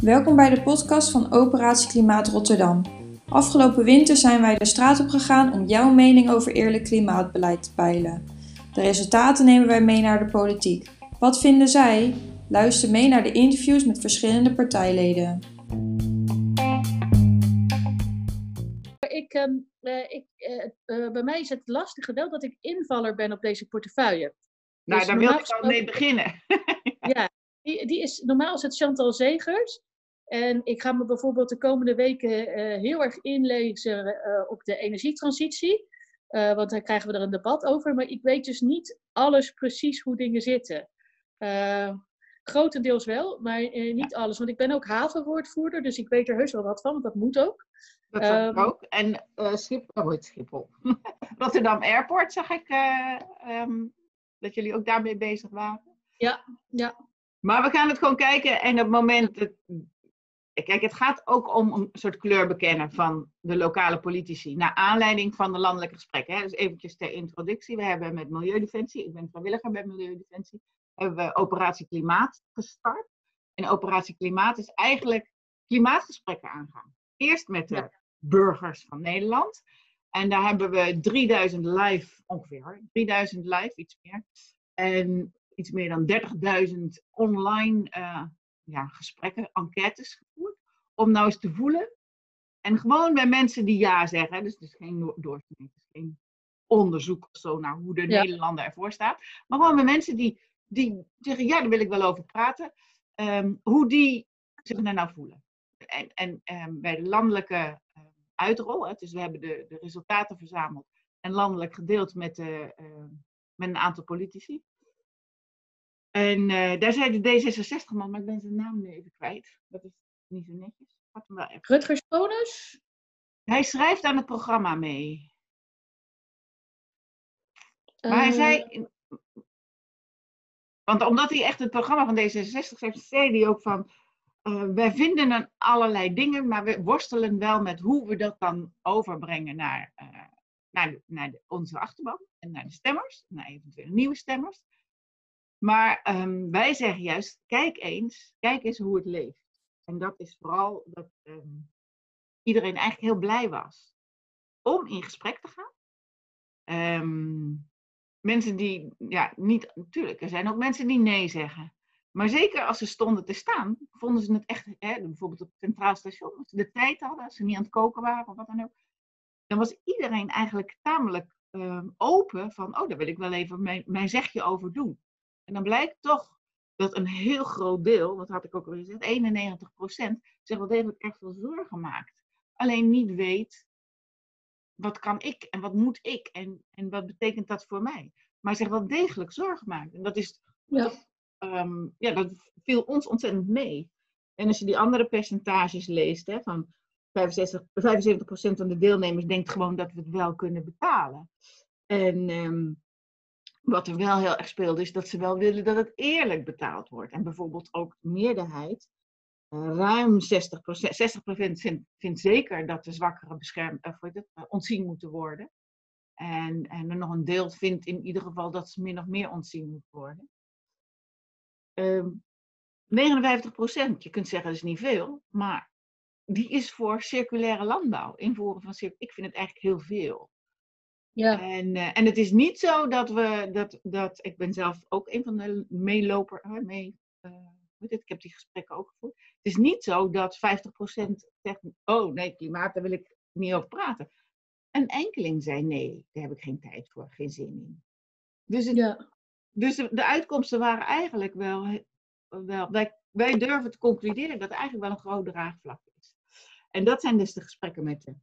Welkom bij de podcast van Operatie Klimaat Rotterdam. Afgelopen winter zijn wij de straat op gegaan om jouw mening over eerlijk klimaatbeleid te peilen. De resultaten nemen wij mee naar de politiek. Wat vinden zij? Luister mee naar de interviews met verschillende partijleden. Ik, ehm, eh, ik, eh, eh, bij mij is het lastige wel dat ik invaller ben op deze portefeuille. Nou, Dus daar wil ik al mee beginnen. Ja, die, die is, normaal is het Chantal Zegers. En ik ga me bijvoorbeeld de komende weken eh, heel erg inlezen eh, op de energietransitie. Eh, want daar krijgen we er een debat over. Maar ik weet dus niet alles precies hoe dingen zitten. Grotendeels wel, maar niet alles. Want ik ben ook havenwoordvoerder, dus ik weet er heus wel wat van, want dat moet ook. Dat Ehm, ook. En Schip, oh, Schiphol. Rotterdam Airport zag ik ehm, dat jullie ook daarmee bezig waren. Ja, ja. Maar we gaan het gewoon kijken en op het moment. Dat, kijk, het gaat ook om een soort kleur bekennen van de lokale politici. Naar aanleiding van de landelijke gesprekken. Hè. Dus eventjes ter introductie. We hebben met Milieudefensie, ik ben vrijwilliger bij Milieudefensie, hebben we Operatie Klimaat gestart. En Operatie Klimaat is eigenlijk klimaatgesprekken aangaan. Eerst met de burgers van Nederland. En daar hebben we 3000 live, ongeveer, 3000 live, iets meer. En iets meer dan 30.000 online eh, ja, gesprekken, enquêtes gevoerd. Om nou eens te voelen. En gewoon bij mensen die ja zeggen. Dus het is geen no- doorsnee, het is geen onderzoek of zo naar hoe de Ja. Nederlander ervoor staat. Maar gewoon bij mensen die, die zeggen, ja, daar wil ik wel over praten. Ehm, hoe die zich daar nou voelen. En, en ehm, bij de landelijke uitrol, hè, dus we hebben de, de resultaten verzameld en landelijk gedeeld met, de, eh, met een aantal politici. En eh, daar zei de D66-man, maar ik ben zijn naam nu even kwijt. Dat is niet zo netjes. Had hem wel even. Rutger Sponus? Hij schrijft aan het programma mee. Maar hij Eh, zei. Want omdat hij echt het programma van D66 heeft, zei hij ook van. Eh, wij vinden een allerlei dingen, maar we worstelen wel met hoe we dat dan overbrengen naar, eh, naar, naar onze achterban en naar de stemmers, naar eventueel nieuwe stemmers. Maar ehm, wij zeggen juist, kijk eens, kijk eens hoe het leeft. En dat is vooral dat ehm, iedereen eigenlijk heel blij was om in gesprek te gaan. Ehm, mensen die, ja, niet, natuurlijk, er zijn ook mensen die nee zeggen. Maar zeker als ze stonden te staan, vonden ze het echt, hè, bijvoorbeeld op het Centraal Station, als ze de tijd hadden, als ze niet aan het koken waren of wat dan ook. Dan was iedereen eigenlijk tamelijk ehm, open van, oh, daar wil ik wel even mijn, mijn zegje over doen. En dan blijkt toch dat een heel groot deel, dat had ik ook al gezegd, 91% zich wel degelijk echt veel zorgen maakt. Alleen niet weet, wat kan ik en wat moet ik en, en wat betekent dat voor mij? Maar zich wel degelijk zorgen maakt. En dat is Ja. Ehm, ja, dat viel ons ontzettend mee. En als je die andere percentages leest, hè, van 65, 75% van de deelnemers denkt gewoon dat we het wel kunnen betalen. En ehm, wat er wel heel erg speelt, is dat ze wel willen dat het eerlijk betaald wordt. En bijvoorbeeld ook de meerderheid, eh, ruim 60%, 60% vindt, zeker dat de zwakkeren beschermd, eh, eh, ontzien moeten worden. En, en nog een deel vindt in ieder geval dat ze min of meer ontzien moeten worden. Ehm 59 procent, je kunt zeggen dat is niet veel, maar die is voor circulaire landbouw. Invoeren van cir- ik vind het eigenlijk heel veel. ja. En, eh, en het is niet zo dat we, dat, dat ik ben zelf ook een van de meeloper, hè, mee, het? ik heb die gesprekken ook gevoerd. Het is niet zo dat 50% zegt, oh nee, klimaat, daar wil ik niet over praten. Een enkeling zei nee, daar heb ik geen tijd voor, geen zin in. Dus, het, ja. Dus de, uitkomsten waren eigenlijk wel, wel wij, wij durven te concluderen dat er eigenlijk wel een groot draagvlak is. En dat zijn dus de gesprekken met de,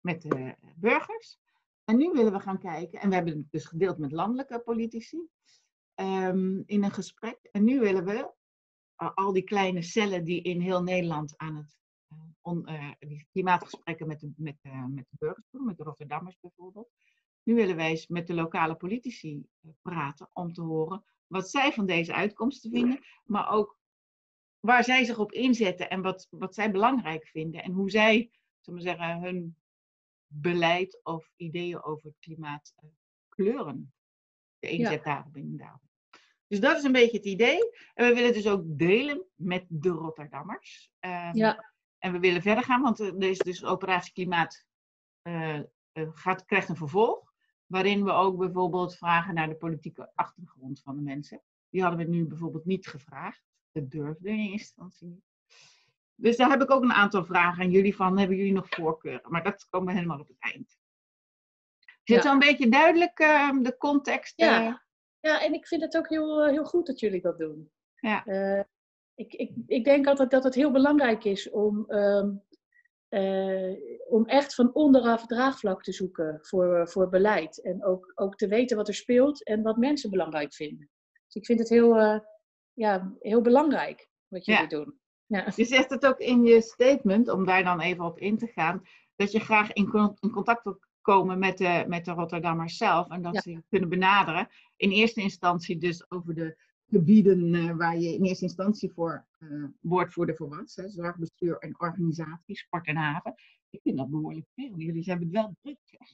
met de burgers. En nu willen we gaan kijken, en we hebben het dus gedeeld met landelijke politici ehm, in een gesprek. En nu willen we al die kleine cellen die in heel Nederland aan het uh, die klimaatgesprekken met de, uh, met de burgers doen, met de Rotterdammers bijvoorbeeld. Nu willen wij eens met de lokale politici uh, praten om te horen wat zij van deze uitkomsten vinden, maar ook waar zij zich op inzetten en wat, wat zij belangrijk vinden en hoe zij, zullen we zeggen, hun beleid of ideeën over het klimaat uh, kleuren. De inzet ja. daarop inderdaad. Dus dat is een beetje het idee. En we willen dus ook delen met de Rotterdammers. Ehm, Ja. En we willen verder gaan, want er is dus Operatie Klimaat eh, eh, gaat, krijgt een vervolg. Waarin we ook bijvoorbeeld vragen naar de politieke achtergrond van de mensen. Die hadden we nu bijvoorbeeld niet gevraagd. Dat durfde in eerste instantie niet. Dus daar heb ik ook een aantal vragen aan jullie van. Hebben jullie nog voorkeuren? Maar dat komen we helemaal op het eind. Is het Ja. zo'n beetje duidelijk, eh, de context? Ja. eh? Ja, en ik vind het ook heel, eh, heel goed dat jullie dat doen. Ja. Eh, ik, ik, ik denk altijd dat het heel belangrijk is om, ehm, eh, om echt van onderaf draagvlak te zoeken voor, voor beleid. En ook, ook te weten wat er speelt en wat mensen belangrijk vinden. Dus ik vind het heel, eh, ja, heel belangrijk wat jullie Ja. doen. Ja. Je zegt het ook in je statement, om daar dan even op in te gaan, dat je graag in, con- in contact wil komen met de, met de Rotterdammers zelf en dat Ja. ze kunnen benaderen. In eerste instantie dus over de gebieden eh, waar je in eerste instantie voor eh woordvoerder voor was. Hè, zorgbestuur en organisatie, sport en haven. Ik vind dat behoorlijk veel. Jullie hebben het wel druk. Zeg.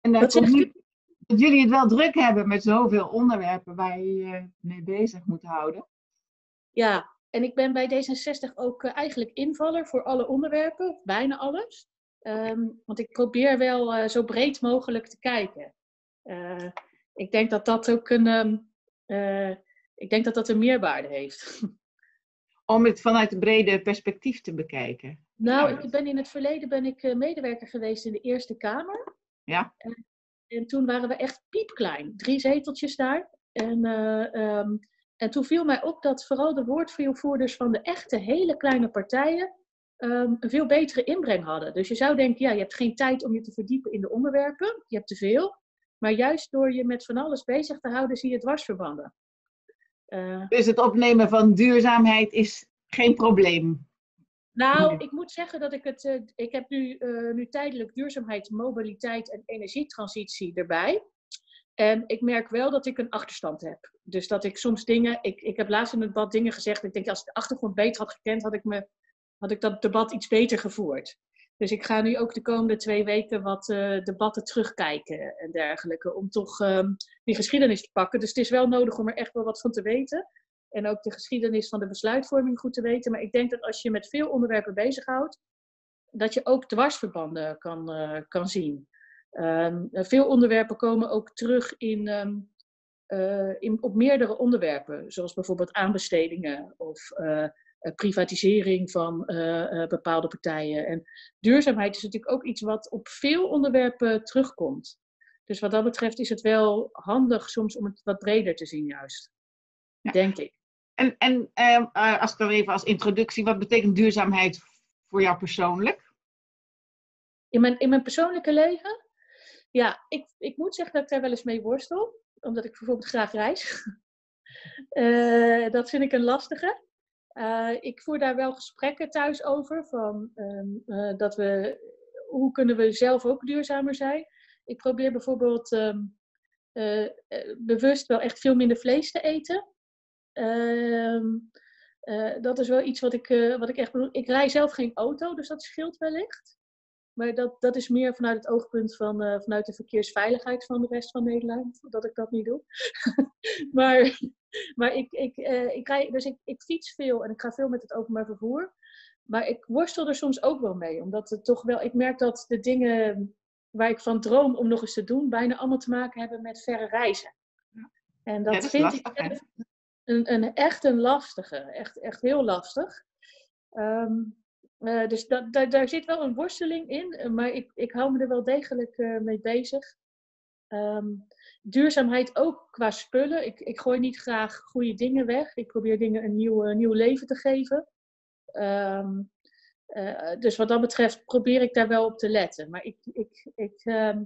En komt nu dat jullie het wel druk hebben met zoveel onderwerpen waar je je mee bezig moet houden. Ja, en ik ben bij D66 ook eh, eigenlijk invaller voor alle onderwerpen, bijna alles. Ehm, want ik probeer wel zo breed mogelijk te kijken. Ik denk dat dat ook een, ehm, eh, ik denk dat dat een meerwaarde heeft. Om het vanuit een brede perspectief te bekijken. nou, ik ben in het verleden ben ik eh, medewerker geweest in de Eerste Kamer. Ja. En, en toen waren we echt piepklein, drie zeteltjes daar. En, eh, ehm, en toen viel mij op dat vooral de woordvoerders van de echte hele kleine partijen ehm, een veel betere inbreng hadden. Dus je zou denken, ja, je hebt geen tijd om je te verdiepen in de onderwerpen, je hebt te veel. Maar juist door je met van alles bezig te houden, zie je dwarsverbanden. Eh, Dus het opnemen van duurzaamheid is geen probleem. Nou, Nee. ik moet zeggen dat ik het. eh, ik heb nu, eh, nu tijdelijk duurzaamheid, mobiliteit en energietransitie erbij. En ik merk wel dat ik een achterstand heb. Dus dat ik soms dingen. Ik, ik heb laatst in het debat dingen gezegd. Ik denk, als ik de achtergrond beter had gekend, had ik, me, had ik dat debat iets beter gevoerd. Dus ik ga nu ook de komende twee weken wat eh, debatten terugkijken en dergelijke. Om toch ehm, die geschiedenis te pakken. Dus het is wel nodig om er echt wel wat van te weten. En ook de geschiedenis van de besluitvorming goed te weten. Maar ik denk dat als je met veel onderwerpen bezighoudt, dat je ook dwarsverbanden kan, eh, kan zien. Ehm, veel onderwerpen komen ook terug in, ehm, eh, in, op meerdere onderwerpen, zoals bijvoorbeeld aanbestedingen of privatisering van eh, eh, bepaalde partijen. En duurzaamheid is natuurlijk ook iets wat op veel onderwerpen terugkomt. Dus wat dat betreft is het wel handig soms om het wat breder te zien, juist. Ja. Denk ik. En, en ehm, eh, als ik dan even als introductie, wat betekent duurzaamheid voor jou persoonlijk? In mijn, in mijn persoonlijke leven? Ja, ik, ik moet zeggen dat ik daar wel eens mee worstel. Omdat ik bijvoorbeeld graag reis. Eh, dat vind ik een lastige. Eh, ik voer daar wel gesprekken thuis over. Van, ehm, eh, dat we, hoe kunnen we zelf ook duurzamer zijn? Ik probeer bijvoorbeeld ehm, eh, bewust wel echt veel minder vlees te eten. Ehm, eh, dat is wel iets wat ik, wat ik echt bedoel. Ik rij zelf geen auto, dus dat scheelt wellicht. Maar dat, dat is meer vanuit het oogpunt van eh, vanuit de verkeersveiligheid van de rest van Nederland, dat ik dat niet doe. maar maar ik, ik, eh, ik, rij, dus ik, ik fiets veel en ik ga veel met het openbaar vervoer. Maar ik worstel er soms ook wel mee, omdat het toch wel, ik merk dat de dingen waar ik van droom om nog eens te doen, bijna allemaal te maken hebben met verre reizen. En dat, Ja, dat is vind lastig, ik een, een, echt een lastige, echt, echt heel lastig. Ehm, eh, dus daar, zit wel een worsteling in, eh, maar ik, ik hou me er wel degelijk eh, mee bezig. Ehm, duurzaamheid ook qua spullen. Ik, ik gooi niet graag goede dingen weg. Ik probeer dingen een nieuw, nieuw leven te geven. Ehm, eh, dus wat dat betreft probeer ik daar wel op te letten. Maar ik, ik, ik, ehm,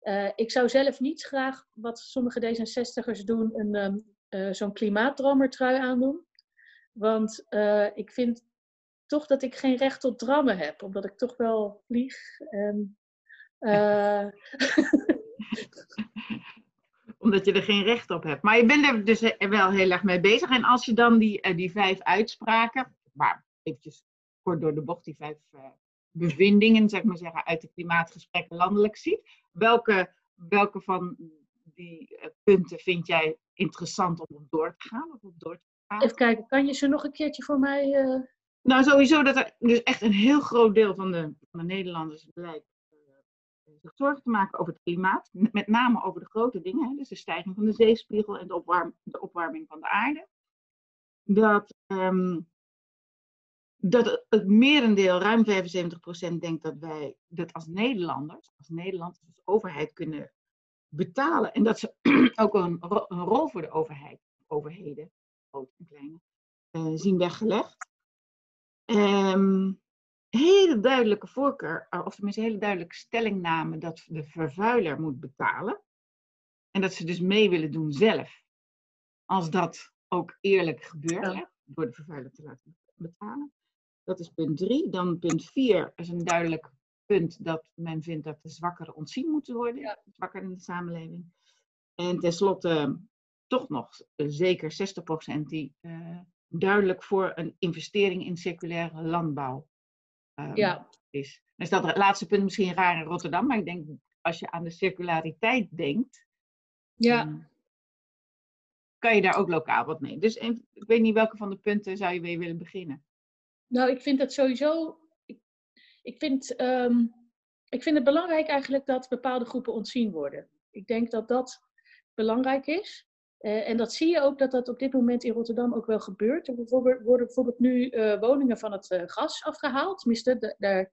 eh, ik zou zelf niet graag, wat sommige D66'ers doen, een, zo'n klimaatdrammertrui aandoen. Want ik vind toch dat ik geen recht tot drammen heb, omdat ik toch wel vlieg. En, eh, Omdat je er geen recht op hebt. Maar je bent er dus wel heel erg mee bezig. En als je dan die, eh, die vijf uitspraken, maar eventjes kort door de bocht, die vijf eh, bevindingen, zeg maar zeggen, uit de klimaatgesprekken landelijk ziet. Welke, welke van die punten vind jij interessant om op door te gaan? Of op door te gaan? Even kijken, kan je ze nog een keertje voor mij... Nou, sowieso dat er dus echt een heel groot deel van de, van de Nederlanders blijkt eh, zich zorgen te maken over het klimaat. Met name over de grote dingen, hè, dus de stijging van de zeespiegel en de, de opwarming van de aarde. Dat, ehm, dat het- merendeel, ruim 75%, denkt dat wij dat als Nederlanders, als Nederland, als overheid kunnen betalen. En dat ze ook een, een rol voor de overheid, overheden, grote en kleine, eh, zien weggelegd. Ehm, hele duidelijke voorkeur, eh, of tenminste hele duidelijke stellingname dat de vervuiler moet betalen. En dat ze dus mee willen doen zelf. Als dat ook eerlijk gebeurt, Ja. hè, door de vervuiler te laten betalen. Dat is punt drie. Dan punt vier is een duidelijk punt dat men vindt dat de zwakkeren ontzien moeten worden. Ja. Zwakkeren in de samenleving. En tenslotte toch nog eh, zeker 60% die eh, duidelijk voor een investering in circulaire landbouw ehm, ja, is. Dan is dat het laatste punt misschien raar in Rotterdam, maar ik denk als je aan de circulariteit denkt, ja. ehm, kan je daar ook lokaal wat mee. Dus ik weet niet welke van de punten zou je weer willen beginnen. Nou, ik vind het sowieso. Ik, ik, vind, ehm, ik vind het belangrijk eigenlijk dat bepaalde groepen ontzien worden. Ik denk dat dat belangrijk is. Eh, en dat zie je ook dat dat op dit moment in Rotterdam ook wel gebeurt. Er bijvoorbeeld, worden bijvoorbeeld nu eh, woningen van het eh, gas afgehaald. Tenminste, daar,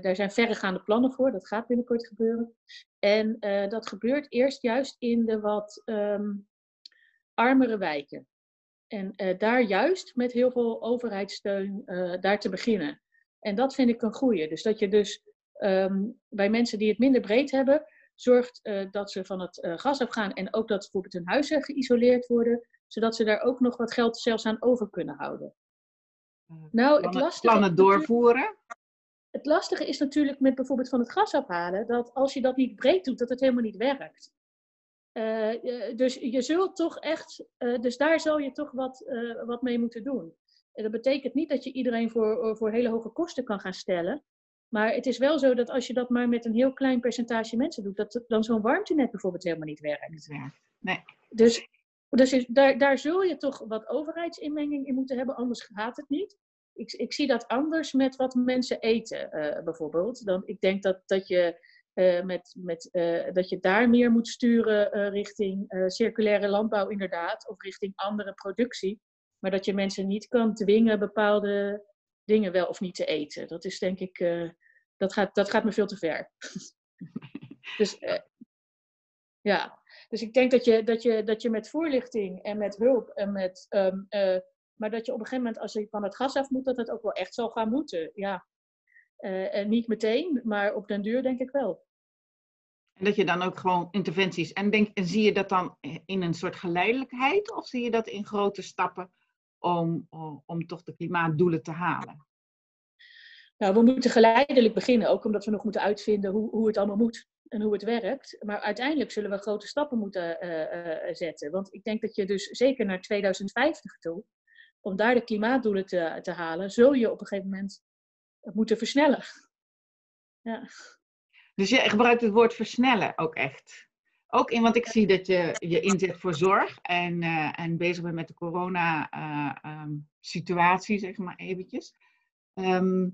daar zijn verregaande plannen voor. Dat gaat binnenkort gebeuren. En dat gebeurt eerst juist in de wat ehm, armere wijken. En daar juist met heel veel overheidssteun daar te beginnen. En dat vind ik een goeie. Dus dat je dus ehm, bij mensen die het minder breed hebben, zorgt eh, dat ze van het eh, gas afgaan en ook dat bijvoorbeeld hun huizen geïsoleerd worden, zodat ze daar ook nog wat geld zelfs aan over kunnen houden. Eh, Nou, het lastige, plannen doorvoeren. het lastige is natuurlijk met bijvoorbeeld van het gas afhalen, dat als je dat niet breed doet, dat het helemaal niet werkt. Dus je zult toch echt, dus daar zal je toch wat, wat mee moeten doen. En dat betekent niet dat je iedereen voor, voor hele hoge kosten kan gaan stellen. Maar het is wel zo dat als je dat maar met een heel klein percentage mensen doet, dat dan zo'n warmtenet bijvoorbeeld helemaal niet werkt. Niet werkt. Nee. Dus, dus is, daar, daar zul je toch wat overheidsinmenging in moeten hebben, anders gaat het niet. Ik, ik zie dat anders met wat mensen eten, eh, bijvoorbeeld. Dan, ik denk dat, dat, je, eh, met, met, eh, dat je daar meer moet sturen richting circulaire landbouw, inderdaad, of richting andere productie. Maar dat je mensen niet kan dwingen bepaalde dingen wel of niet te eten. Dat is denk ik, dat, gaat, dat gaat me veel te ver. dus eh, ja, dus ik denk dat je, dat je, dat je met voorlichting en met hulp en met. ehm, eh, maar dat je op een gegeven moment, als je van het gas af moet, dat het ook wel echt zal gaan moeten. Ja. Eh, en niet meteen, maar op den duur denk ik wel. En dat je dan ook gewoon interventies. En, denk, en zie je dat dan in een soort geleidelijkheid? Of zie je dat in grote stappen om, om, om toch de klimaatdoelen te halen? Nou, we moeten geleidelijk beginnen, ook omdat we nog moeten uitvinden hoe, hoe het allemaal moet en hoe het werkt. Maar uiteindelijk zullen we grote stappen moeten eh, eh, zetten. Want ik denk dat je dus zeker naar 2050 toe, om daar de klimaatdoelen te, te halen, zul je op een gegeven moment moeten versnellen. Ja. Dus je gebruikt het woord versnellen ook echt. Ook in, want ik zie dat je je inzet voor zorg en, eh, en bezig bent met de corona-situatie, zeg maar eventjes. Ehm,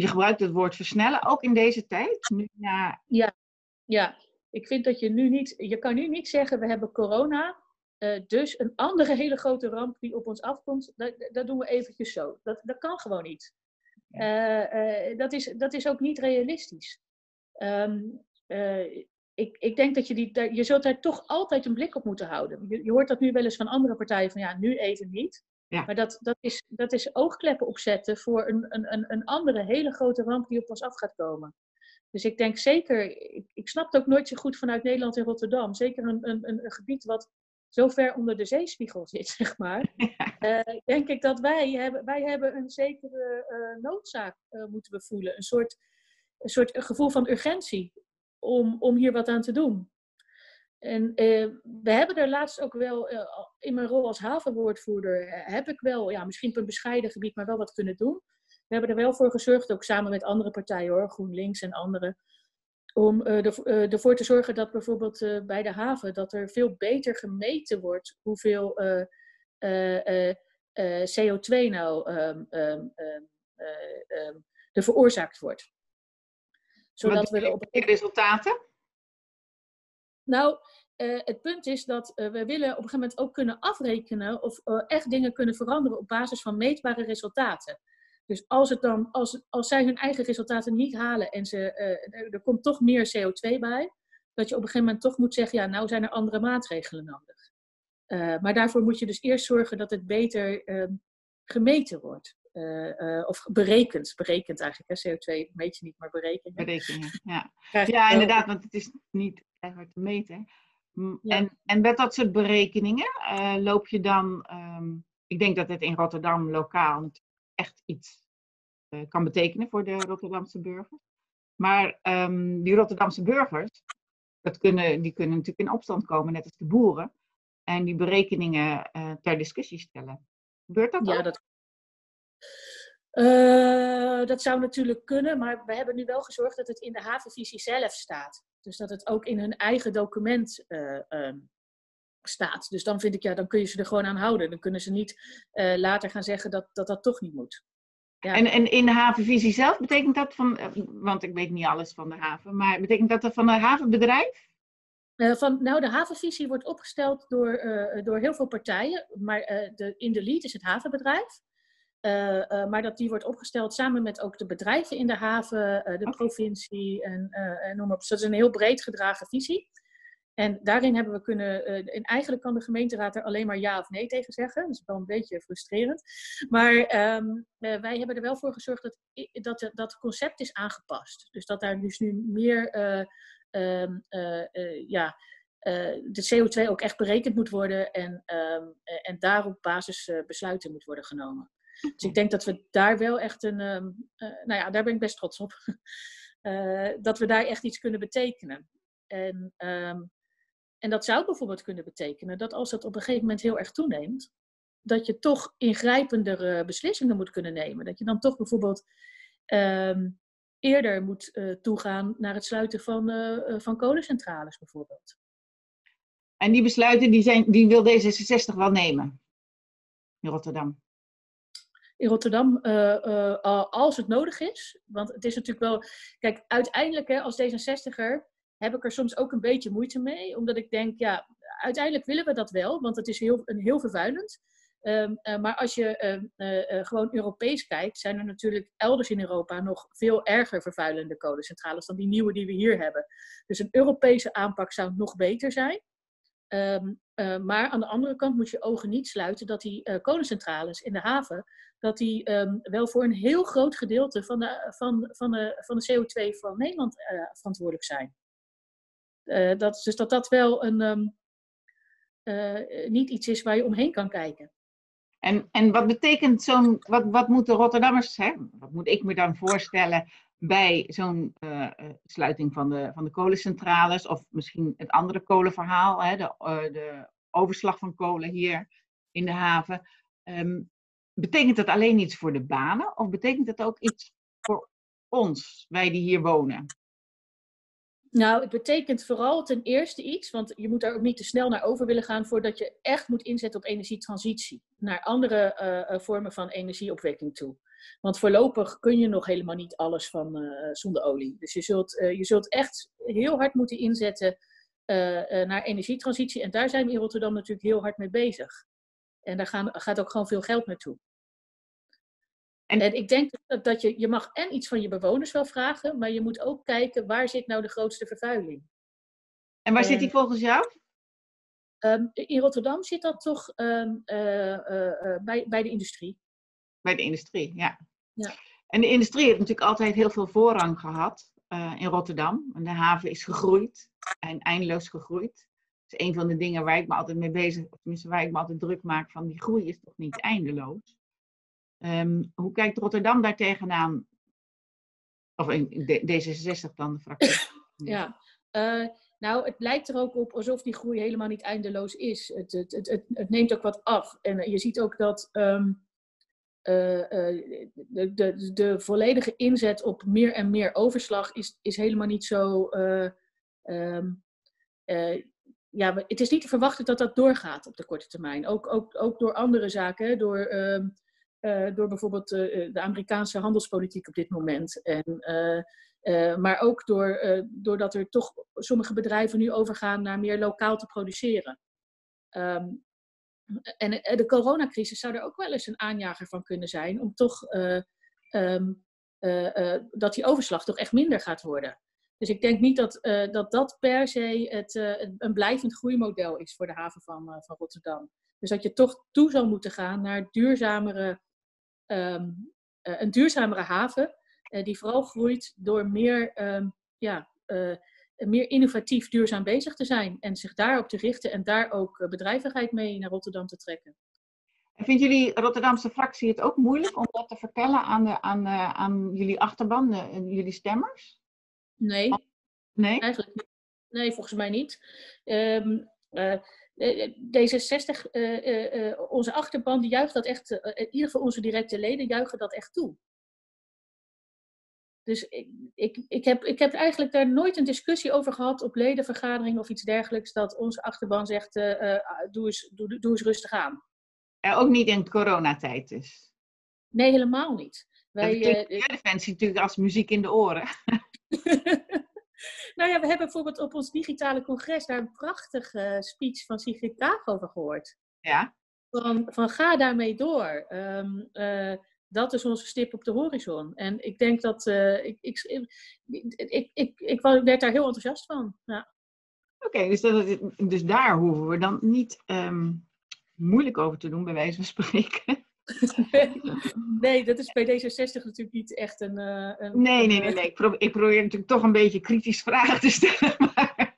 je gebruikt het woord versnellen, ook in deze tijd. Nu, na, Ja, ik vind dat je nu niet, je kan nu niet zeggen we hebben corona, eh, dus een andere hele grote ramp die op ons afkomt, dat, dat doen we eventjes zo. Dat, dat kan gewoon niet. Eh, eh, dat, is, dat is ook niet realistisch. Ehm, eh, ik, ik denk dat je die, daar- je zult daar toch altijd een blik op moeten houden. Je, je hoort dat nu wel eens van andere partijen van ja, nu even niet. Ja. Maar dat, dat, is, dat is oogkleppen opzetten voor een, een, een, een andere hele grote ramp die op ons af gaat komen. Dus ik denk zeker, ik, ik snap het ook nooit zo goed vanuit Nederland en Rotterdam. Zeker een, een, een gebied wat zo ver onder de zeespiegel zit, zeg maar. Eh, denk ik dat wij hebben, wij hebben een zekere eh, noodzaak eh, moeten we voelen. Een soort, een soort gevoel van urgentie om, om hier wat aan te doen. En eh, we hebben er laatst ook wel, eh, in mijn rol als havenwoordvoerder, eh, heb ik wel, ja, misschien op een bescheiden gebied, maar wel wat kunnen doen. We hebben er wel voor gezorgd, ook samen met andere partijen hoor, GroenLinks en anderen, om ervoor te zorgen dat bijvoorbeeld bij de haven dat er veel beter gemeten wordt hoeveel CO2 nou um, um, er veroorzaakt wordt. Zodat we op resultaten? Nou, uh, het punt is dat uh, we willen op een gegeven moment ook kunnen afrekenen of uh, echt dingen kunnen veranderen op basis van meetbare resultaten. Dus als, het dan, als, als zij hun eigen resultaten niet halen en ze, er, er, komt toch meer CO2 bij, dat je op een gegeven moment toch moet zeggen, ja, nou zijn er andere maatregelen nodig. maar daarvoor moet je dus eerst zorgen dat het beter ehm, gemeten wordt. of berekend, berekend eigenlijk. Hè? CO2 meet je niet, maar berekenen. Berekenen, ja. Ja, inderdaad, want het is niet hard te meten. En, en met dat soort berekeningen uh, loop je dan, um, ik denk dat het in Rotterdam lokaal echt iets uh, kan betekenen voor de Rotterdamse burgers. Maar um, die Rotterdamse burgers, dat kunnen, die kunnen natuurlijk in opstand komen, net als de boeren. En die berekeningen uh, ter discussie stellen. Gebeurt dat ja, ook? Dat... dat zou natuurlijk kunnen, maar we hebben nu wel gezorgd dat het in de havenvisie zelf staat. Dus dat het ook in hun eigen document uh, um, staat. Dus dan vind ik, ja, dan kun je ze er gewoon aan houden. Dan kunnen ze niet uh, later gaan zeggen dat, dat dat toch niet moet. Ja. En, en in de havenvisie zelf betekent dat van, eh, want ik weet niet alles van de haven, maar betekent dat dat van een havenbedrijf? Uh, van, nou, de havenvisie wordt opgesteld door, door heel veel partijen, maar de, in de lead is het havenbedrijf. Uh, uh, maar dat die wordt opgesteld samen met ook de bedrijven in de haven, uh, de okay. provincie en, en noem op. Dus dat is een heel breed gedragen visie. En daarin hebben we kunnen, en eigenlijk kan de gemeenteraad er alleen maar ja of nee tegen zeggen. Dat is wel een beetje frustrerend. Maar um, wij hebben er wel voor gezorgd dat, dat, dat concept is aangepast. Dus dat daar dus nu meer, um, ja, de CO2 ook echt berekend moet worden en, um, en daar op basis besluiten moet worden genomen. Dus ik denk dat we daar wel echt een, um, uh, nou ja, daar ben ik best trots op. uh, dat we daar echt iets kunnen betekenen. En, um, en dat zou bijvoorbeeld kunnen betekenen dat als dat op een gegeven moment heel erg toeneemt, dat je toch ingrijpendere beslissingen moet kunnen nemen. Dat je dan toch bijvoorbeeld um, eerder moet uh, toegaan naar het sluiten van, van kolencentrales bijvoorbeeld. En die besluiten die, zijn, die wil D66 wel nemen in Rotterdam? In Rotterdam uh, uh, als het nodig is. Want het is natuurlijk wel. Kijk, uiteindelijk hè, als D66er heb ik er soms ook een beetje moeite mee. Omdat ik denk, ja, uiteindelijk willen we dat wel, want het is heel, een heel vervuilend. Um, uh, maar als je gewoon Europees kijkt, zijn er natuurlijk elders in Europa nog veel erger vervuilende kolencentrales dan die nieuwe die we hier hebben. Dus een Europese aanpak zou nog beter zijn. Um, uh, maar aan de andere kant moet je ogen niet sluiten dat die uh, kolencentrales in de haven, dat die um, wel voor een heel groot gedeelte van de, van, van de, van de CO2 van Nederland uh, verantwoordelijk zijn. dat, dus dat dat wel een, um, niet iets is waar je omheen kan kijken. En, en wat betekent zo'n, wat, wat moeten Rotterdammers, hè, wat moet ik me dan voorstellen bij zo'n uh, sluiting van de, van de kolencentrales of misschien het andere kolenverhaal, hè, de, uh, de overslag van kolen hier in de haven. Um, betekent dat alleen iets voor de banen of betekent dat ook iets voor ons, wij die hier wonen? Nou, het betekent vooral ten eerste iets, want je moet daar ook niet te snel naar over willen gaan voordat je echt moet inzetten op energietransitie naar andere vormen van energieopwekking toe. Want voorlopig kun je nog helemaal niet alles van uh, zonder olie. Dus je zult, uh, je zult echt heel hard moeten inzetten uh, naar energietransitie. En daar zijn we in Rotterdam natuurlijk heel hard mee bezig. En daar gaan, gaat ook gewoon veel geld naartoe. En, en ik denk dat, dat je, je mag en iets van je bewoners wel vragen, maar je moet ook kijken waar zit nou de grootste vervuiling. En waar zit die volgens jou? Um, in Rotterdam zit dat toch um, bij, bij de industrie. Bij de industrie, ja. ja. En de industrie heeft natuurlijk altijd heel veel voorrang gehad uh, in Rotterdam. En de haven is gegroeid en eindeloos gegroeid. Dat is een van de dingen waar ik me altijd mee bezig, of tenminste waar ik me altijd druk maak van die groei is toch niet eindeloos. Um, hoe kijkt Rotterdam daar tegenaan? Of in D66 dan, de fractie? ja, uh, nou, het lijkt er ook op alsof die groei helemaal niet eindeloos is. Het, het, het, het, neemt ook wat af. En je ziet ook dat um, de, de, de volledige inzet op meer en meer overslag is, is helemaal niet zo. Ehm, ja, het is niet te verwachten dat dat doorgaat op de korte termijn. Ook, ook, ook door andere zaken, door, ehm, door bijvoorbeeld de Amerikaanse handelspolitiek op dit moment. En, maar ook door, doordat er toch sommige bedrijven nu overgaan naar meer lokaal te produceren. Ehm, en eh, de coronacrisis zou er ook wel eens een aanjager van kunnen zijn, om toch uh, um, uh, dat die overslag toch echt minder gaat worden. Dus ik denk niet dat dat, dat per se het, een blijvend groeimodel is voor de haven van, van Rotterdam. Dus dat je toch toe zal moeten gaan naar duurzamere, um, een duurzamere haven, die vooral groeit door meer um, ja, meer innovatief duurzaam bezig te zijn en zich daarop te richten en daar ook eh, bedrijvigheid mee naar Rotterdam te trekken. En vindt jullie Rotterdamse fractie het ook moeilijk om dat te vertellen aan, de, aan, uh, aan jullie achterban, uh, jullie stemmers? Nee. Nee? Eigenlijk niet. Nee, volgens mij niet. Um, D66, onze achterban, die juicht dat echt, in ieder geval onze directe leden juichen dat echt toe. Dus ik, ik, ik, heb, ik heb eigenlijk daar nooit een discussie over gehad op ledenvergadering of iets dergelijks, dat onze achterban zegt, uh, doe, eens, doe, doe eens rustig aan. En ook niet in coronatijd dus? Nee, helemaal niet. Wij, uh, defensie natuurlijk als muziek in de oren. nou ja, we hebben bijvoorbeeld op ons digitale congres daar een prachtige speech van Sigrid Kaag over gehoord. Ja. Van, van ga daarmee door. Um, dat is onze stip op de horizon. En ik denk dat uh, ik, ik, ik, ik, ik, werd daar heel enthousiast van. Ja. Oké, dus, dus daar hoeven we dan niet um, moeilijk over te doen, bij wijze van spreken. nee, dat is bij D66 natuurlijk niet echt een. Uh, een nee, nee, nee. nee. Ik, probeer, ik, probeer, natuurlijk toch een beetje kritisch vragen te stellen. Maar,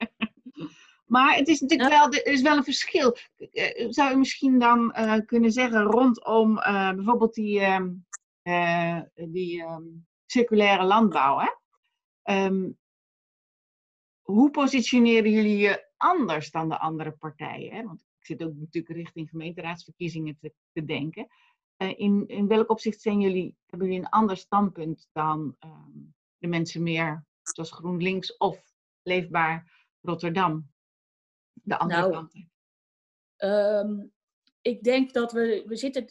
maar het is natuurlijk wel, er is wel een verschil. Eh, zou je misschien dan uh, kunnen zeggen rondom uh, bijvoorbeeld die, uh, die um, circulaire landbouw? Hè? Um, hoe positioneren jullie je anders dan de andere partijen? Hè? Want ik zit ook natuurlijk richting gemeenteraadsverkiezingen te, te denken. in, in welk opzicht zijn jullie, hebben jullie een ander standpunt dan de mensen meer zoals GroenLinks of Leefbaar Rotterdam? De andere nou, kanten? Um, ik denk dat we, we zitten,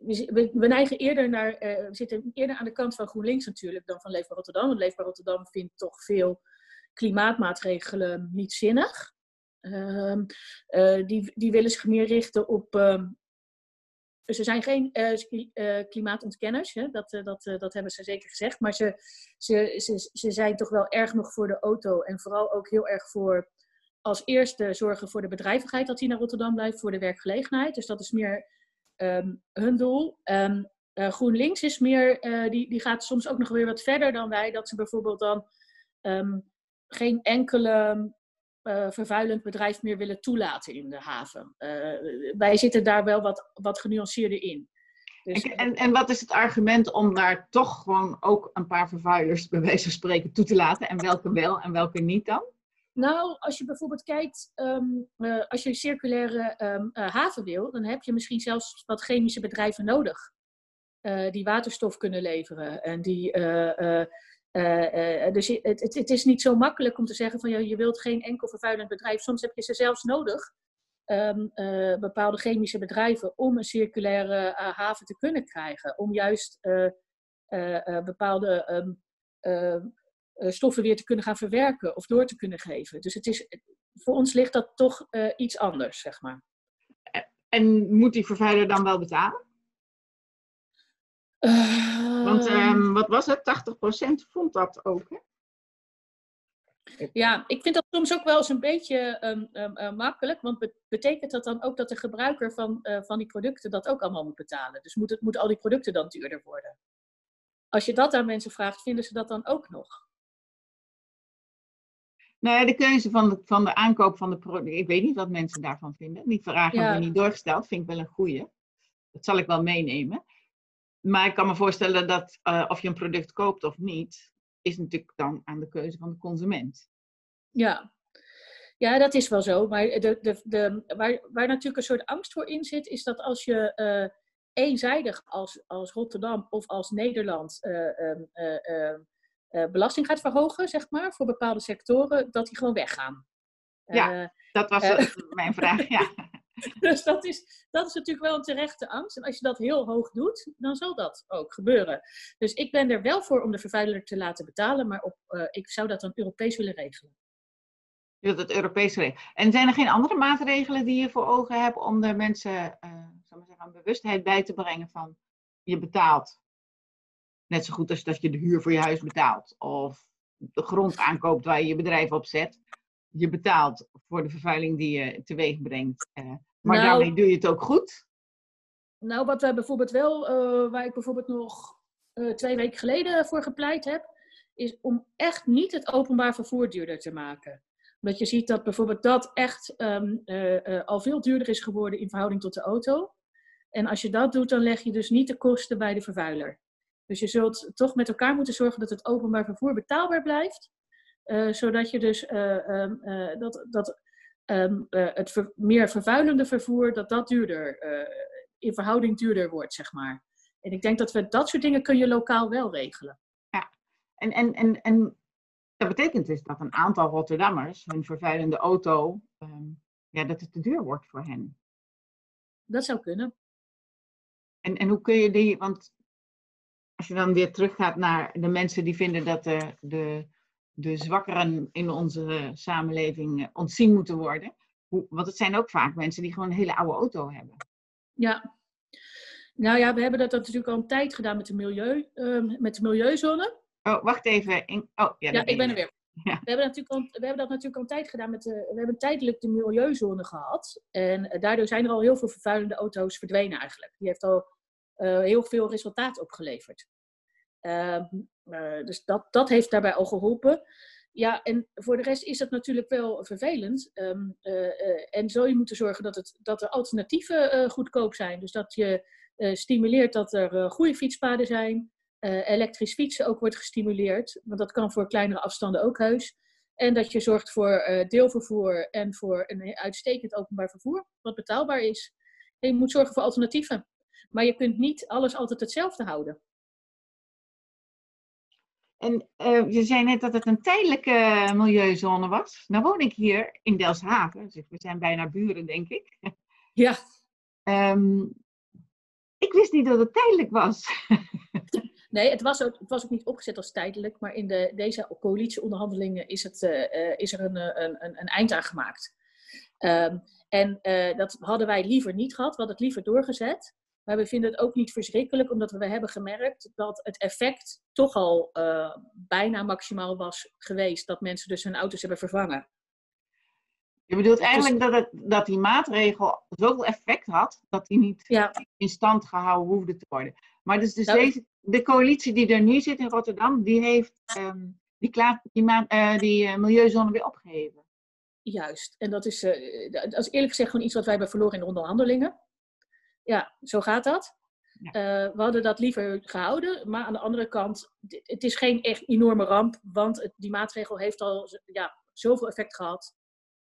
we, we, neigen eerder naar, uh, we zitten eerder aan de kant van GroenLinks natuurlijk dan van Leefbaar Rotterdam. Want Leefbaar Rotterdam vindt toch veel klimaatmaatregelen niet zinnig. Um, uh, die, die willen zich meer richten op. Um, ze zijn geen uh, klimaatontkenners, hè? Dat, dat, dat hebben ze zeker gezegd. Maar ze, ze, ze, ze zijn toch wel erg nog voor de auto en vooral ook heel erg voor als eerste zorgen voor de bedrijvigheid dat die naar Rotterdam blijft, voor de werkgelegenheid. Dus dat is meer um, hun doel. Uh, GroenLinks is meer, uh, die, die gaat soms ook nog weer wat verder dan wij. Dat ze bijvoorbeeld dan um, geen enkele uh, vervuilend bedrijf meer willen toelaten in de haven. wij zitten daar wel wat, wat genuanceerder in. Dus, en, en wat is het argument om daar toch gewoon ook een paar vervuilers, bij wijze van spreken, toe te laten? En welke wel en welke niet dan? Nou, als je bijvoorbeeld kijkt, um, uh, als je een circulaire um, uh, haven wil, dan heb je misschien zelfs wat chemische bedrijven nodig. Uh, die waterstof kunnen leveren. En die, dus het, het, het, is niet zo makkelijk om te zeggen van ja, je wilt geen enkel vervuilend bedrijf. Soms heb je ze zelfs nodig, um, bepaalde chemische bedrijven, om een circulaire haven te kunnen krijgen. Om juist bepaalde eh, stoffen weer te kunnen gaan verwerken of door te kunnen geven. Dus het is, voor ons ligt dat toch uh, iets anders, zeg maar. En moet die vervuiler dan wel betalen? Uh, Want um, wat was het? 80% vond dat ook, hè? Ja, ik vind dat soms ook wel eens een beetje um, um, uh, makkelijk. Want betekent dat dan ook dat de gebruiker van, uh, van die producten dat ook allemaal moet betalen? Dus moeten moet al die producten dan duurder worden? Als je dat aan mensen vraagt, vinden ze dat dan ook nog? Nou ja, de keuze van de, van de aankoop van de producten. Ik weet niet wat mensen daarvan vinden. Die vraag hebben we niet doorgesteld. Vind ik wel een goeie. Dat zal ik wel meenemen. Maar ik kan me voorstellen dat uh, of je een product koopt of niet, is natuurlijk dan aan de keuze van de consument. Ja, ja dat is wel zo. Maar de, de, de, waar, waar natuurlijk een soort angst voor in zit, is dat als je uh, eenzijdig als, als Rotterdam of als Nederland ehm, belasting gaat verhogen, zeg maar, voor bepaalde sectoren, dat die gewoon weggaan. Ja, dat was mijn vraag, ja. Dus dat is, dat is natuurlijk wel een terechte angst. En als je dat heel hoog doet, dan zal dat ook gebeuren. Dus ik ben er wel voor om de vervuiler te laten betalen, maar op, ik zou dat dan Europees willen regelen. Je wilt het Europees regelen. En zijn er geen andere maatregelen die je voor ogen hebt om de mensen uh, maar zeggen, een bewustheid bij te brengen van je betaalt? Net zo goed als dat je de huur voor je huis betaalt. Of de grond aankoopt waar je je bedrijf op zet. Je betaalt voor de vervuiling die je teweeg brengt. Uh, maar nou, daarmee doe je het ook goed? Nou, wat wij bijvoorbeeld wel, uh, waar ik bijvoorbeeld nog uh, twee weken geleden voor gepleit heb, is om echt niet het openbaar vervoer duurder te maken. Omdat je ziet dat bijvoorbeeld dat echt um, uh, al veel duurder is geworden in verhouding tot de auto. En als je dat doet, dan leg je dus niet de kosten bij de vervuiler. Dus je zult toch met elkaar moeten zorgen dat het openbaar vervoer betaalbaar blijft. zodat je dus um, dat, dat um, uh, het ver meer vervuilende vervoer, dat dat duurder, in verhouding duurder wordt, zeg maar. En ik denk dat we dat soort dingen kun je lokaal wel regelen. Ja, en, en, en, en dat betekent dus dat een aantal Rotterdammers hun vervuilende auto, um, ja, dat het te duur wordt voor hen. Dat zou kunnen. En, en hoe kun je die, want als je dan weer teruggaat naar de mensen die vinden dat de, de de zwakkeren in onze samenleving eh, ontzien moeten worden. Want het zijn ook vaak mensen die gewoon een hele oude auto hebben. Ja. Nou ja, we hebben dat natuurlijk al een tijd gedaan met de, milieu, uh, met de milieuzone. Oh, wacht even. oh, ja, ja ik ben er weer. Ja. We, hebben natuurlijk al, we hebben dat natuurlijk al een tijd gedaan met de, we hebben tijdelijk de milieuzone gehad. En uh, daardoor zijn er al heel veel vervuilende auto's verdwenen eigenlijk. Die heeft al uh, heel veel resultaat opgeleverd. Ehm, eh, dus dat, dat heeft daarbij al geholpen. Ja, en voor de rest is dat natuurlijk wel vervelend. Um, en zul je moeten zorgen dat, het, dat er alternatieven goedkoop zijn. Dus dat je stimuleert dat er goede fietspaden zijn. elektrisch fietsen ook wordt gestimuleerd. Want dat kan voor kleinere afstanden ook heus. En dat je zorgt voor deelvervoer en voor een uitstekend openbaar vervoer. Wat betaalbaar is. En je moet zorgen voor alternatieven. Maar je kunt niet alles altijd hetzelfde houden. En uh, je zei net dat het een tijdelijke milieuzone was. Nou woon ik hier in Delfshaven. Dus we zijn bijna buren, denk ik. Ja. Um, ik wist niet dat het tijdelijk was. nee, het was, ook, het was ook niet opgezet als tijdelijk. Maar in de, deze coalitieonderhandelingen is, het, uh, is er een, een, een, een, eind aan gemaakt. Um, en uh, dat hadden wij liever niet gehad. We hadden het liever doorgezet. Maar we vinden het ook niet verschrikkelijk, omdat we hebben gemerkt dat het effect toch al uh, bijna maximaal was geweest. Dat mensen dus hun auto's hebben vervangen. Je bedoelt dus eigenlijk dat, het, dat die maatregel zoveel effect had, dat die niet ja. in stand gehouden hoefde te worden. Maar dus, dus deze, de coalitie die er nu zit in Rotterdam, die heeft um, die, klaar, die, uh, die uh, milieuzone weer opgeheven. Juist. En dat is, dat is eerlijk gezegd gewoon iets wat wij hebben verloren in de onderhandelingen ja, zo gaat dat. Uh, we hadden dat liever gehouden, maar aan de andere kant, het is geen echt enorme ramp, want het, die maatregel heeft al ja, zoveel effect gehad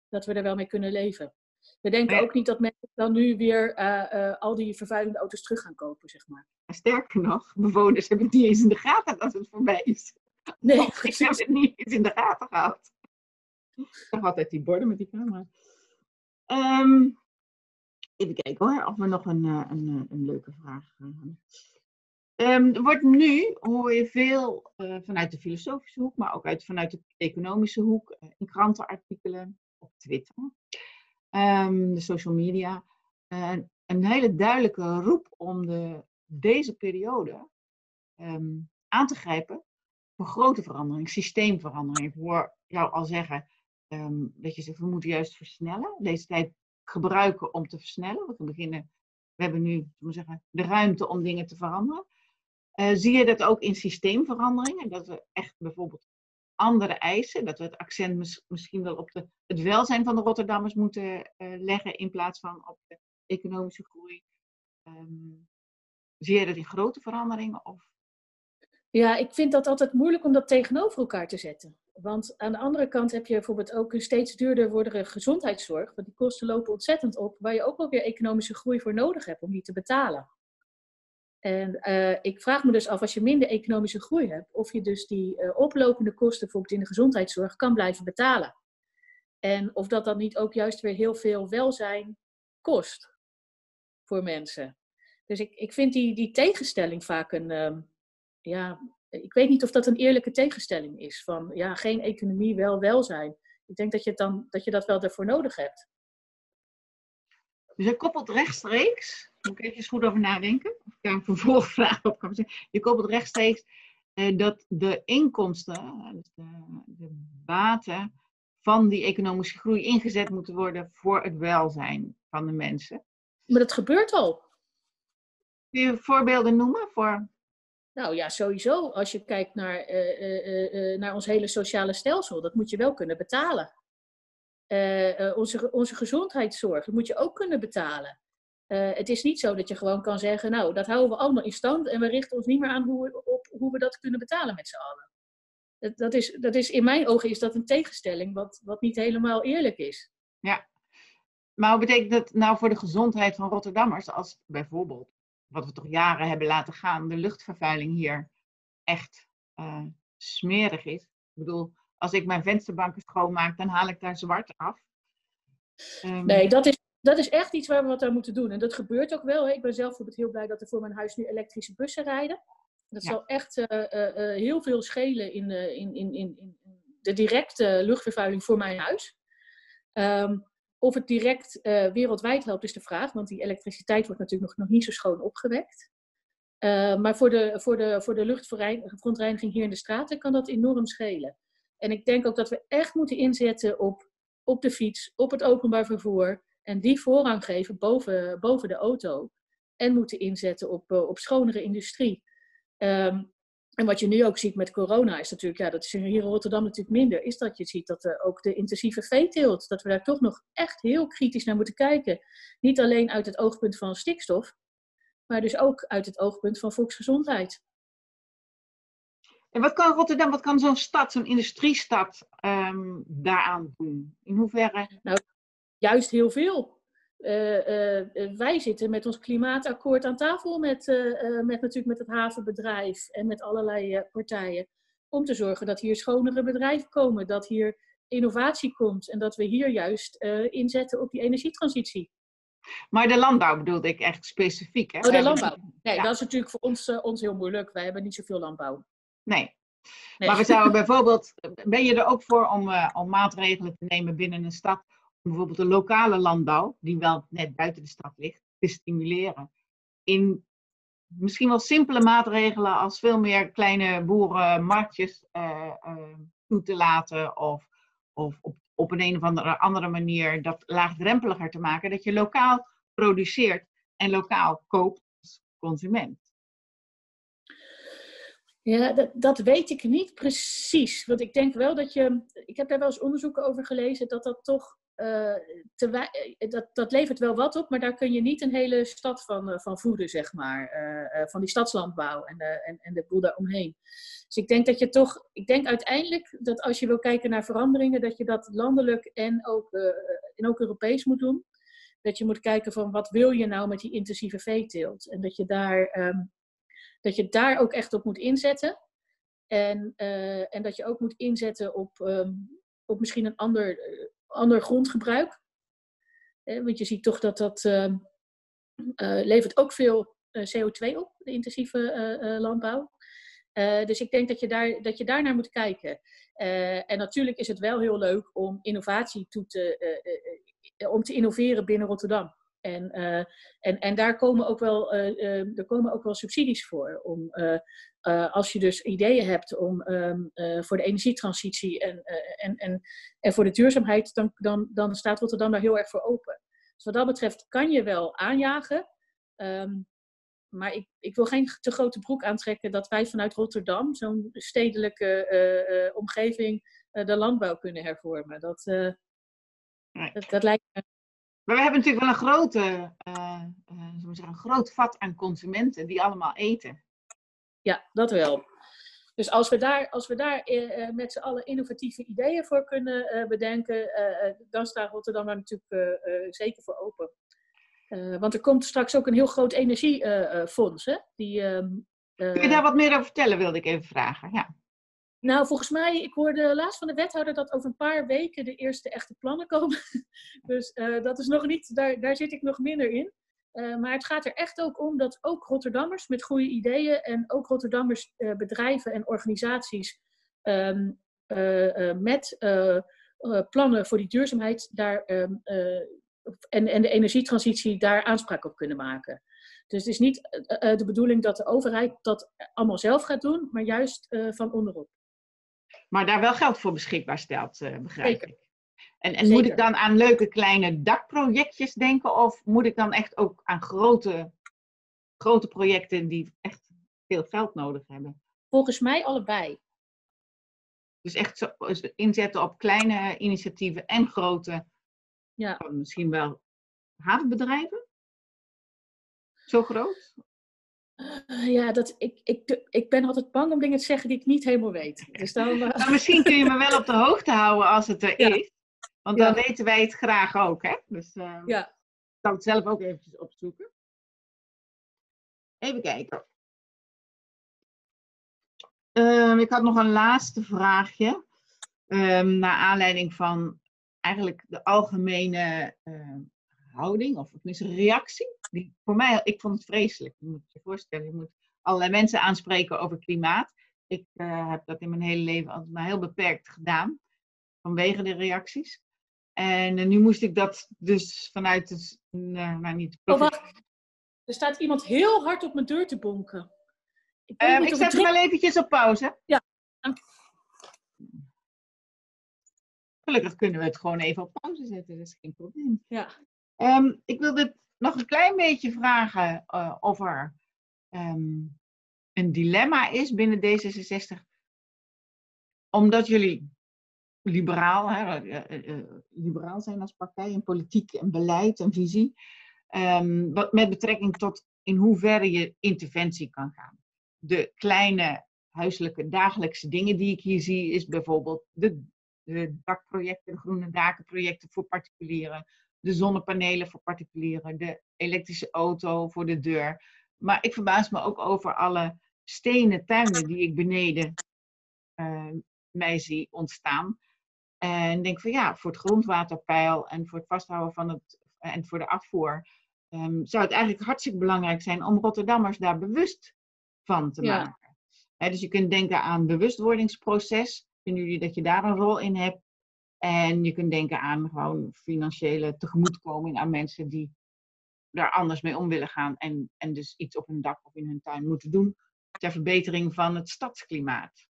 dat we er wel mee kunnen leven. We denken ook niet dat mensen dan nu weer uh, uh, al die vervuilende auto's terug gaan kopen, zeg maar. Sterker nog, bewoners hebben het niet eens in de gaten dat het voorbij is. Nee, of ik heb het niet eens in de gaten gehad. Ik heb altijd die borden met die camera. Um, Even kijken hoor, of we nog een, eh, een, eh, een leuke vraag hebben. Um, er wordt nu, hoor je veel vanuit de filosofische hoek, maar ook uit, vanuit de economische hoek, in krantenartikelen, op Twitter, um, de social media, een hele duidelijke roep om de, deze periode um, aan te grijpen voor grote verandering, systeemverandering. Ik hoor jou al zeggen dat je zegt, we moeten juist versnellen. Deze tijd gebruiken om te versnellen. We, beginnen, we hebben nu zeggen, de ruimte om dingen te veranderen. Uh, zie je dat ook in systeemveranderingen? Dat we echt bijvoorbeeld andere eisen, dat we het accent misschien wel op de, het welzijn van de Rotterdammers moeten uh, leggen in plaats van op de economische groei. Um, zie je dat in grote veranderingen? Of? Ja, ik vind dat altijd moeilijk om dat tegenover elkaar te zetten. Want aan de andere kant heb je bijvoorbeeld ook een steeds duurder wordende gezondheidszorg. Want die kosten lopen ontzettend op, waar je ook wel weer economische groei voor nodig hebt om die te betalen. En uh, ik vraag me dus af, als je minder economische groei hebt, of je dus die uh, oplopende kosten bijvoorbeeld in de gezondheidszorg kan blijven betalen. En of dat dan niet ook juist weer heel veel welzijn kost voor mensen. Dus ik, ik vind die, die tegenstelling vaak een, um, ja, ik weet niet of dat een eerlijke tegenstelling is. Van ja, geen economie, wel welzijn. Ik denk dat je, dan, dat, je dat wel ervoor nodig hebt. Dus je koppelt rechtstreeks, moet ik even goed over nadenken, of ik daar een vervolgvraag op kan zeggen. Je koppelt rechtstreeks eh, dat de inkomsten, dus de, de baten van die economische groei ingezet moeten worden voor het welzijn van de mensen. Maar dat gebeurt al. Kun je voorbeelden noemen voor nou ja, sowieso. Als je kijkt naar, uh, uh, naar ons hele sociale stelsel, dat moet je wel kunnen betalen. onze, onze gezondheidszorg, dat moet je ook kunnen betalen. het is niet zo dat je gewoon kan zeggen, nou, dat houden we allemaal in stand en we richten ons niet meer aan hoe we, op hoe we dat kunnen betalen met z'n allen. Dat, dat, is, dat is, in mijn ogen is dat een tegenstelling wat, wat niet helemaal eerlijk is. Ja, maar wat betekent dat nou voor de gezondheid van Rotterdammers, als bijvoorbeeld wat we toch jaren hebben laten gaan, de luchtvervuiling hier echt uh, smerig is. Ik bedoel, als ik mijn vensterbanken schoonmaak, dan haal ik daar zwart af. Um, nee, dat is, dat is echt iets waar we wat aan moeten doen. En dat gebeurt ook wel. Hè. Ik ben zelf bijvoorbeeld heel blij dat er voor mijn huis nu elektrische bussen rijden. Dat ja. zal echt uh, uh, heel veel schelen in, in, in, in, de directe luchtvervuiling voor mijn huis. Um, of het direct uh, wereldwijd helpt is de vraag, want die elektriciteit wordt natuurlijk nog, niet zo schoon opgewekt. Uh, maar voor de, voor, de, voor de luchtverontreiniging hier in de straten kan dat enorm schelen. En ik denk ook dat we echt moeten inzetten op, op de fiets, op het openbaar vervoer. En die voorrang geven boven, boven de auto. En moeten inzetten op, uh, op schonere industrie. Um, en wat je nu ook ziet met corona is natuurlijk, ja, dat is hier in Rotterdam natuurlijk minder, is dat je ziet dat uh, ook de intensieve veeteelt, dat we daar toch nog echt heel kritisch naar moeten kijken. Niet alleen uit het oogpunt van stikstof, maar dus ook uit het oogpunt van volksgezondheid. En wat kan Rotterdam, wat kan zo'n stad, zo'n industriestad um, daaraan doen? In hoeverre? Nou, juist heel veel. Uh, uh, wij zitten met ons klimaatakkoord aan tafel met, uh, met natuurlijk met het havenbedrijf en met allerlei partijen. Om te zorgen dat hier schonere bedrijven komen, dat hier innovatie komt en dat we hier juist inzetten op die energietransitie. Maar de landbouw bedoelde ik echt specifiek. Hè? Oh, de landbouw. Nee, ja. dat is natuurlijk voor ons, ons heel moeilijk. Wij hebben niet zoveel landbouw. Nee. nee. Maar we zouden bijvoorbeeld, ben je er ook voor om, om maatregelen te nemen binnen een stad bijvoorbeeld de lokale landbouw, die wel net buiten de stad ligt, te stimuleren. In misschien wel simpele maatregelen als veel meer kleine boerenmarktjes uh, uh, toe te laten of, of op, op een, een of andere, andere manier dat laagdrempeliger te maken, dat je lokaal produceert en lokaal koopt als consument. Ja, dat, dat weet ik niet precies. Want ik denk wel dat je. Ik heb daar wel eens onderzoeken over gelezen dat dat toch te, eh, dat, dat levert wel wat op, maar daar kun je niet een hele stad van, uh, van voeden, zeg maar. Van die stadslandbouw en, en, en de boel daaromheen. Dus ik denk dat je toch, ik denk uiteindelijk dat als je wil kijken naar veranderingen, dat je dat landelijk en ook, en ook Europees moet doen. Dat je moet kijken van wat wil je nou met die intensieve veeteelt. En dat je daar, um, dat je daar ook echt op moet inzetten. En, en dat je ook moet inzetten op, um, op misschien een ander ander grondgebruik. want je ziet toch dat dat uh, levert ook veel eh, CO2 op, de intensieve eh, landbouw. dus ik denk dat je, daar, dat je daar naar moet kijken. en natuurlijk is het wel heel leuk om innovatie toe te, om te innoveren binnen Rotterdam. En, uh, en, en daar komen ook wel, uh, er komen ook wel subsidies voor. Om, als je dus ideeën hebt om, um, voor de energietransitie en, en, en, en voor de duurzaamheid, dan, dan, dan staat Rotterdam daar heel erg voor open. Dus wat dat betreft kan je wel aanjagen. Um, maar ik, ik wil geen te grote broek aantrekken dat wij vanuit Rotterdam, zo'n stedelijke omgeving, de landbouw kunnen hervormen. Dat, dat, dat lijkt me maar we hebben natuurlijk wel een grote, uh, uh, zeggen, een groot vat aan consumenten die allemaal eten. Ja, dat wel. Dus als we daar, als we daar uh, met z'n allen innovatieve ideeën voor kunnen bedenken, dan staat Rotterdam daar natuurlijk zeker voor open. want er komt straks ook een heel groot energiefonds. hè? Die, ehm, Kun je daar wat meer over vertellen, wilde ik even vragen. Ja. Nou, volgens mij, ik hoorde laatst van de wethouder dat over een paar weken de eerste echte plannen komen. dus dat is nog niet, daar, daar zit ik nog minder in. Uh, maar het gaat er echt ook om dat ook Rotterdammers met goede ideeën en ook Rotterdammers uh, bedrijven en organisaties uh, met plannen voor die duurzaamheid daar, um, en, en de energietransitie daar aanspraak op kunnen maken. Dus het is niet de bedoeling dat de overheid dat allemaal zelf gaat doen, maar juist van onderop. Maar daar wel geld voor beschikbaar stelt, begrijp Zeker. ik. En, en moet ik dan aan leuke kleine dakprojectjes denken? Of moet ik dan echt ook aan grote, grote projecten die echt veel geld nodig hebben? Volgens mij allebei. Dus echt zo, inzetten op kleine initiatieven en grote, ja. misschien wel havenbedrijven? Zo groot? Uh, ja, dat, ik, ik, ik ben altijd bang om dingen te zeggen die ik niet helemaal weet. Dus dan, uh... nou, misschien kun je me wel op de hoogte houden als het er ja. is. Want dan weten wij het graag ook, hè? Dus uh, ja. ik zal het zelf ook eventjes opzoeken. Even kijken. Um, ik had nog een laatste vraagje. Um, naar aanleiding van eigenlijk de algemene uh, houding, of tenminste reactie. Die, voor mij, ik vond het vreselijk. Je moet je voorstellen, je moet allerlei mensen aanspreken over klimaat. Ik uh, heb dat in mijn hele leven altijd maar heel beperkt gedaan. Vanwege de reacties. En uh, nu moest ik dat dus vanuit het, uh, nou niet... Oh, wacht. Er staat iemand heel hard op mijn deur te bonken. Ik, um, ik zet hem wel eventjes op pauze. Ja, Gelukkig kunnen we het gewoon even op pauze zetten, dat is geen probleem. Ja. Um, ik wilde nog een klein beetje vragen uh, of er um, een dilemma is binnen D66. Omdat jullie liberaal, hè, uh, liberaal zijn als partij in politiek en beleid en visie. Um, wat, met betrekking tot in hoeverre je interventie kan gaan. De kleine huiselijke dagelijkse dingen die ik hier zie, is bijvoorbeeld de, de dakprojecten, de groene dakenprojecten voor particulieren, de zonnepanelen voor particulieren, de elektrische auto voor de deur. Maar ik verbaas me ook over alle stenen tuinen die ik beneden uh, mij zie ontstaan. En denk van ja, voor het grondwaterpeil en voor het vasthouden van het en voor de afvoer um, zou het eigenlijk hartstikke belangrijk zijn om Rotterdammers daar bewust van te ja. maken. He, dus je kunt denken aan bewustwordingsproces. Vinden jullie dat je daar een rol in hebt? En je kunt denken aan gewoon financiële tegemoetkoming aan mensen die daar anders mee om willen gaan en, en dus iets op hun dak of in hun tuin moeten doen ter verbetering van het stadsklimaat.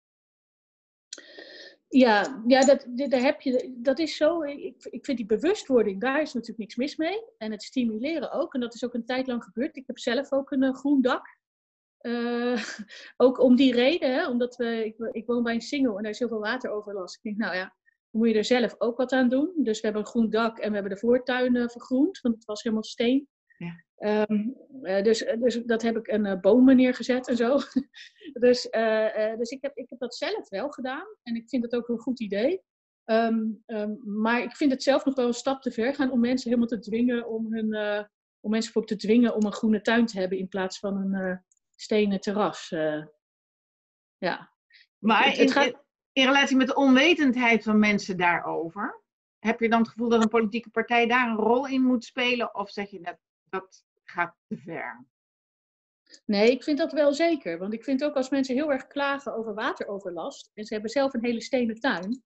Ja, ja dat, daar heb je, dat is zo. Ik, ik vind die bewustwording, daar is natuurlijk niks mis mee. En het stimuleren ook. En dat is ook een tijd lang gebeurd. Ik heb zelf ook een, groen dak. Uh, ook om die reden, hè, omdat we, ik, ik, woon bij een single en daar is heel veel wateroverlast. Ik denk, nou ja, moet je er zelf ook wat aan doen. Dus we hebben een groen dak en we hebben de voortuin uh, vergroend, want het was helemaal steen. Ja. Um, uh, dus, dus dat heb ik een uh, bomen neergezet en zo. dus uh, dus ik, heb, ik heb dat zelf wel gedaan en ik vind het ook een goed idee. Um, um, maar ik vind het zelf nog wel een stap te ver gaan om mensen helemaal te dwingen om hun, om mensen voor te dwingen om een groene tuin te hebben in plaats van een stenen terras. ja. Maar het, het gaat... in relatie met de onwetendheid van mensen daarover, heb je dan het gevoel dat een politieke partij daar een rol in moet spelen? Of zeg je dat dat gaat te ver. Nee, ik vind dat wel zeker. Want ik vind ook als mensen heel erg klagen over wateroverlast. en ze hebben zelf een hele stenen tuin.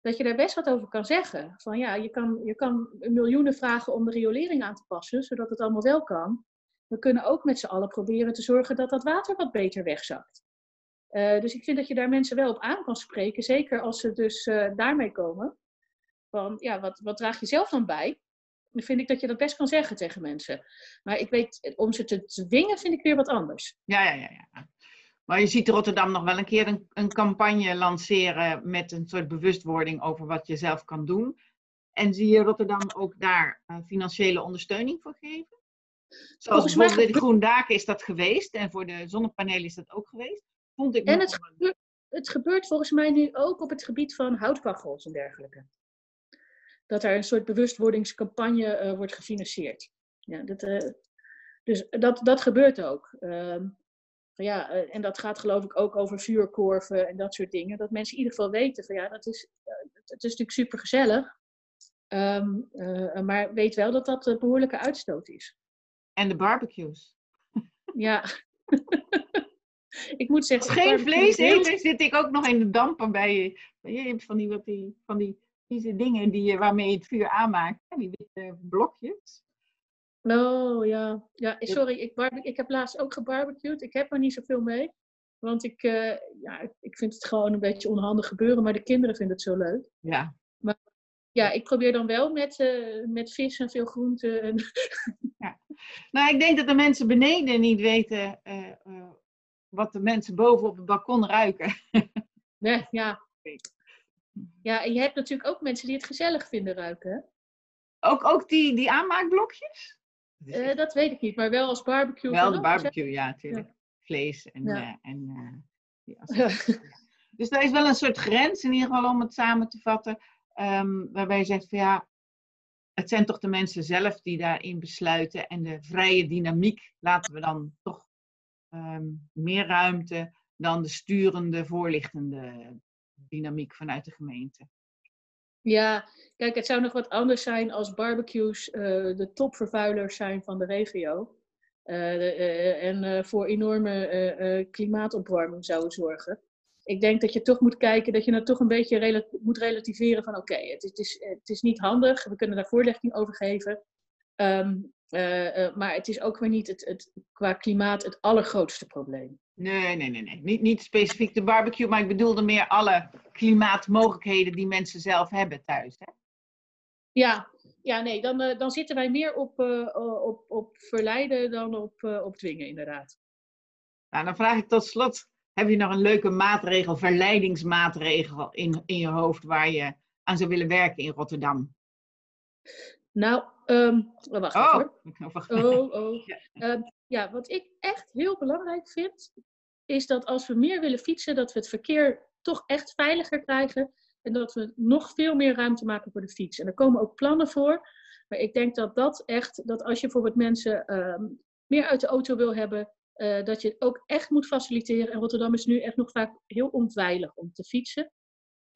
dat je daar best wat over kan zeggen. Van ja, je kan, je kan miljoenen vragen om de riolering aan te passen. zodat het allemaal wel kan. We kunnen ook met z'n allen proberen te zorgen dat dat water wat beter wegzakt. Uh, dus ik vind dat je daar mensen wel op aan kan spreken. Zeker als ze dus uh, daarmee komen. Van ja, wat, wat draag je zelf dan bij? dan vind ik dat je dat best kan zeggen tegen mensen. Maar ik weet, om ze te dwingen vind ik weer wat anders. Ja, ja, ja. ja. Maar je ziet Rotterdam nog wel een keer een, een campagne lanceren met een soort bewustwording over wat je zelf kan doen. En zie je Rotterdam ook daar uh, financiële ondersteuning voor geven? Zoals bijvoorbeeld bij de Groen Daken is dat geweest en voor de zonnepanelen is dat ook geweest. Vond ik en het gebeurt, het gebeurt volgens mij nu ook op het gebied van houtkachels en dergelijke dat er een soort bewustwordingscampagne uh, wordt gefinancierd. ja dat, eh, dus dat, dat gebeurt ook. Ehm, ja, eh, en dat gaat geloof ik ook over vuurkorven en dat soort dingen. Dat mensen in ieder geval weten van ja, dat is, het is natuurlijk super gezellig. Ehm, maar weet wel dat dat een behoorlijke uitstoot is. En de barbecues. Ja. ik moet zeggen. Als geen vlees eten, zit ik ook nog in de damper bij je. hebt van die, wat die, van die vieze dingen die, waarmee je het vuur aanmaakt. Die witte blokjes. Oh ja. ja sorry, ik, ik heb laatst ook gebarbecued. Ik heb er niet zoveel mee. Want ik, uh, ja, ik vind het gewoon een beetje onhandig gebeuren, maar de kinderen vinden het zo leuk. Ja. Maar ja, ik probeer dan wel met, uh, met vis en veel groenten. En... Ja. Nou, ik denk dat de mensen beneden niet weten uh, wat de mensen boven op het balkon ruiken. nee, ja. Ja, en je hebt natuurlijk ook mensen die het gezellig vinden ruiken. Ook, ook die, die aanmaakblokjes? Uh, dat weet ik niet, maar wel als barbecue. Wel de barbecue, ja, natuurlijk. Vlees en. Ja. Uh, en uh, ja. Dus daar is wel een soort grens, in ieder geval om het samen te vatten, um, waarbij je zegt van ja, het zijn toch de mensen zelf die daarin besluiten en de vrije dynamiek laten we dan toch um, meer ruimte dan de sturende, voorlichtende dynamiek vanuit de gemeente. Ja, kijk, het zou nog wat anders zijn als barbecues uh, de topvervuilers zijn van de regio. Uh, uh, en voor enorme klimaatopwarming zouden zorgen. Ik denk dat je toch moet kijken dat je het toch een beetje moet relativeren van oké, het, is, het is niet handig, we kunnen daar voorlichting over geven. Um, uh, uh, maar het is ook weer niet het, het, qua klimaat het allergrootste probleem. Nee, nee, nee. nee. Niet, niet specifiek de barbecue, maar ik bedoelde meer alle klimaatmogelijkheden die mensen zelf hebben thuis. Hè? Ja, ja, nee, dan, uh, dan zitten wij meer op, op, op verleiden dan op, op dwingen, inderdaad. Nou, dan vraag ik tot slot, heb je nog een leuke maatregel, verleidingsmaatregel in, in je hoofd waar je aan zou willen werken in Rotterdam? Nou, um, wacht oh. hoor. Oh, oh. Ja. Um, ja, wat ik echt heel belangrijk vind, is dat als we meer willen fietsen, dat we het verkeer toch echt veiliger krijgen. En dat we nog veel meer ruimte maken voor de fiets. En er komen ook plannen voor. Maar ik denk dat dat echt, dat als je bijvoorbeeld mensen um, meer uit de auto wil hebben, uh, dat je het ook echt moet faciliteren. En Rotterdam is nu echt nog vaak heel onveilig om te fietsen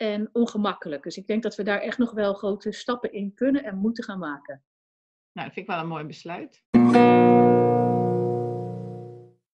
en ongemakkelijk. Dus ik denk dat we daar echt nog wel grote stappen in kunnen en moeten gaan maken. Nou, dat vind ik wel een mooi besluit.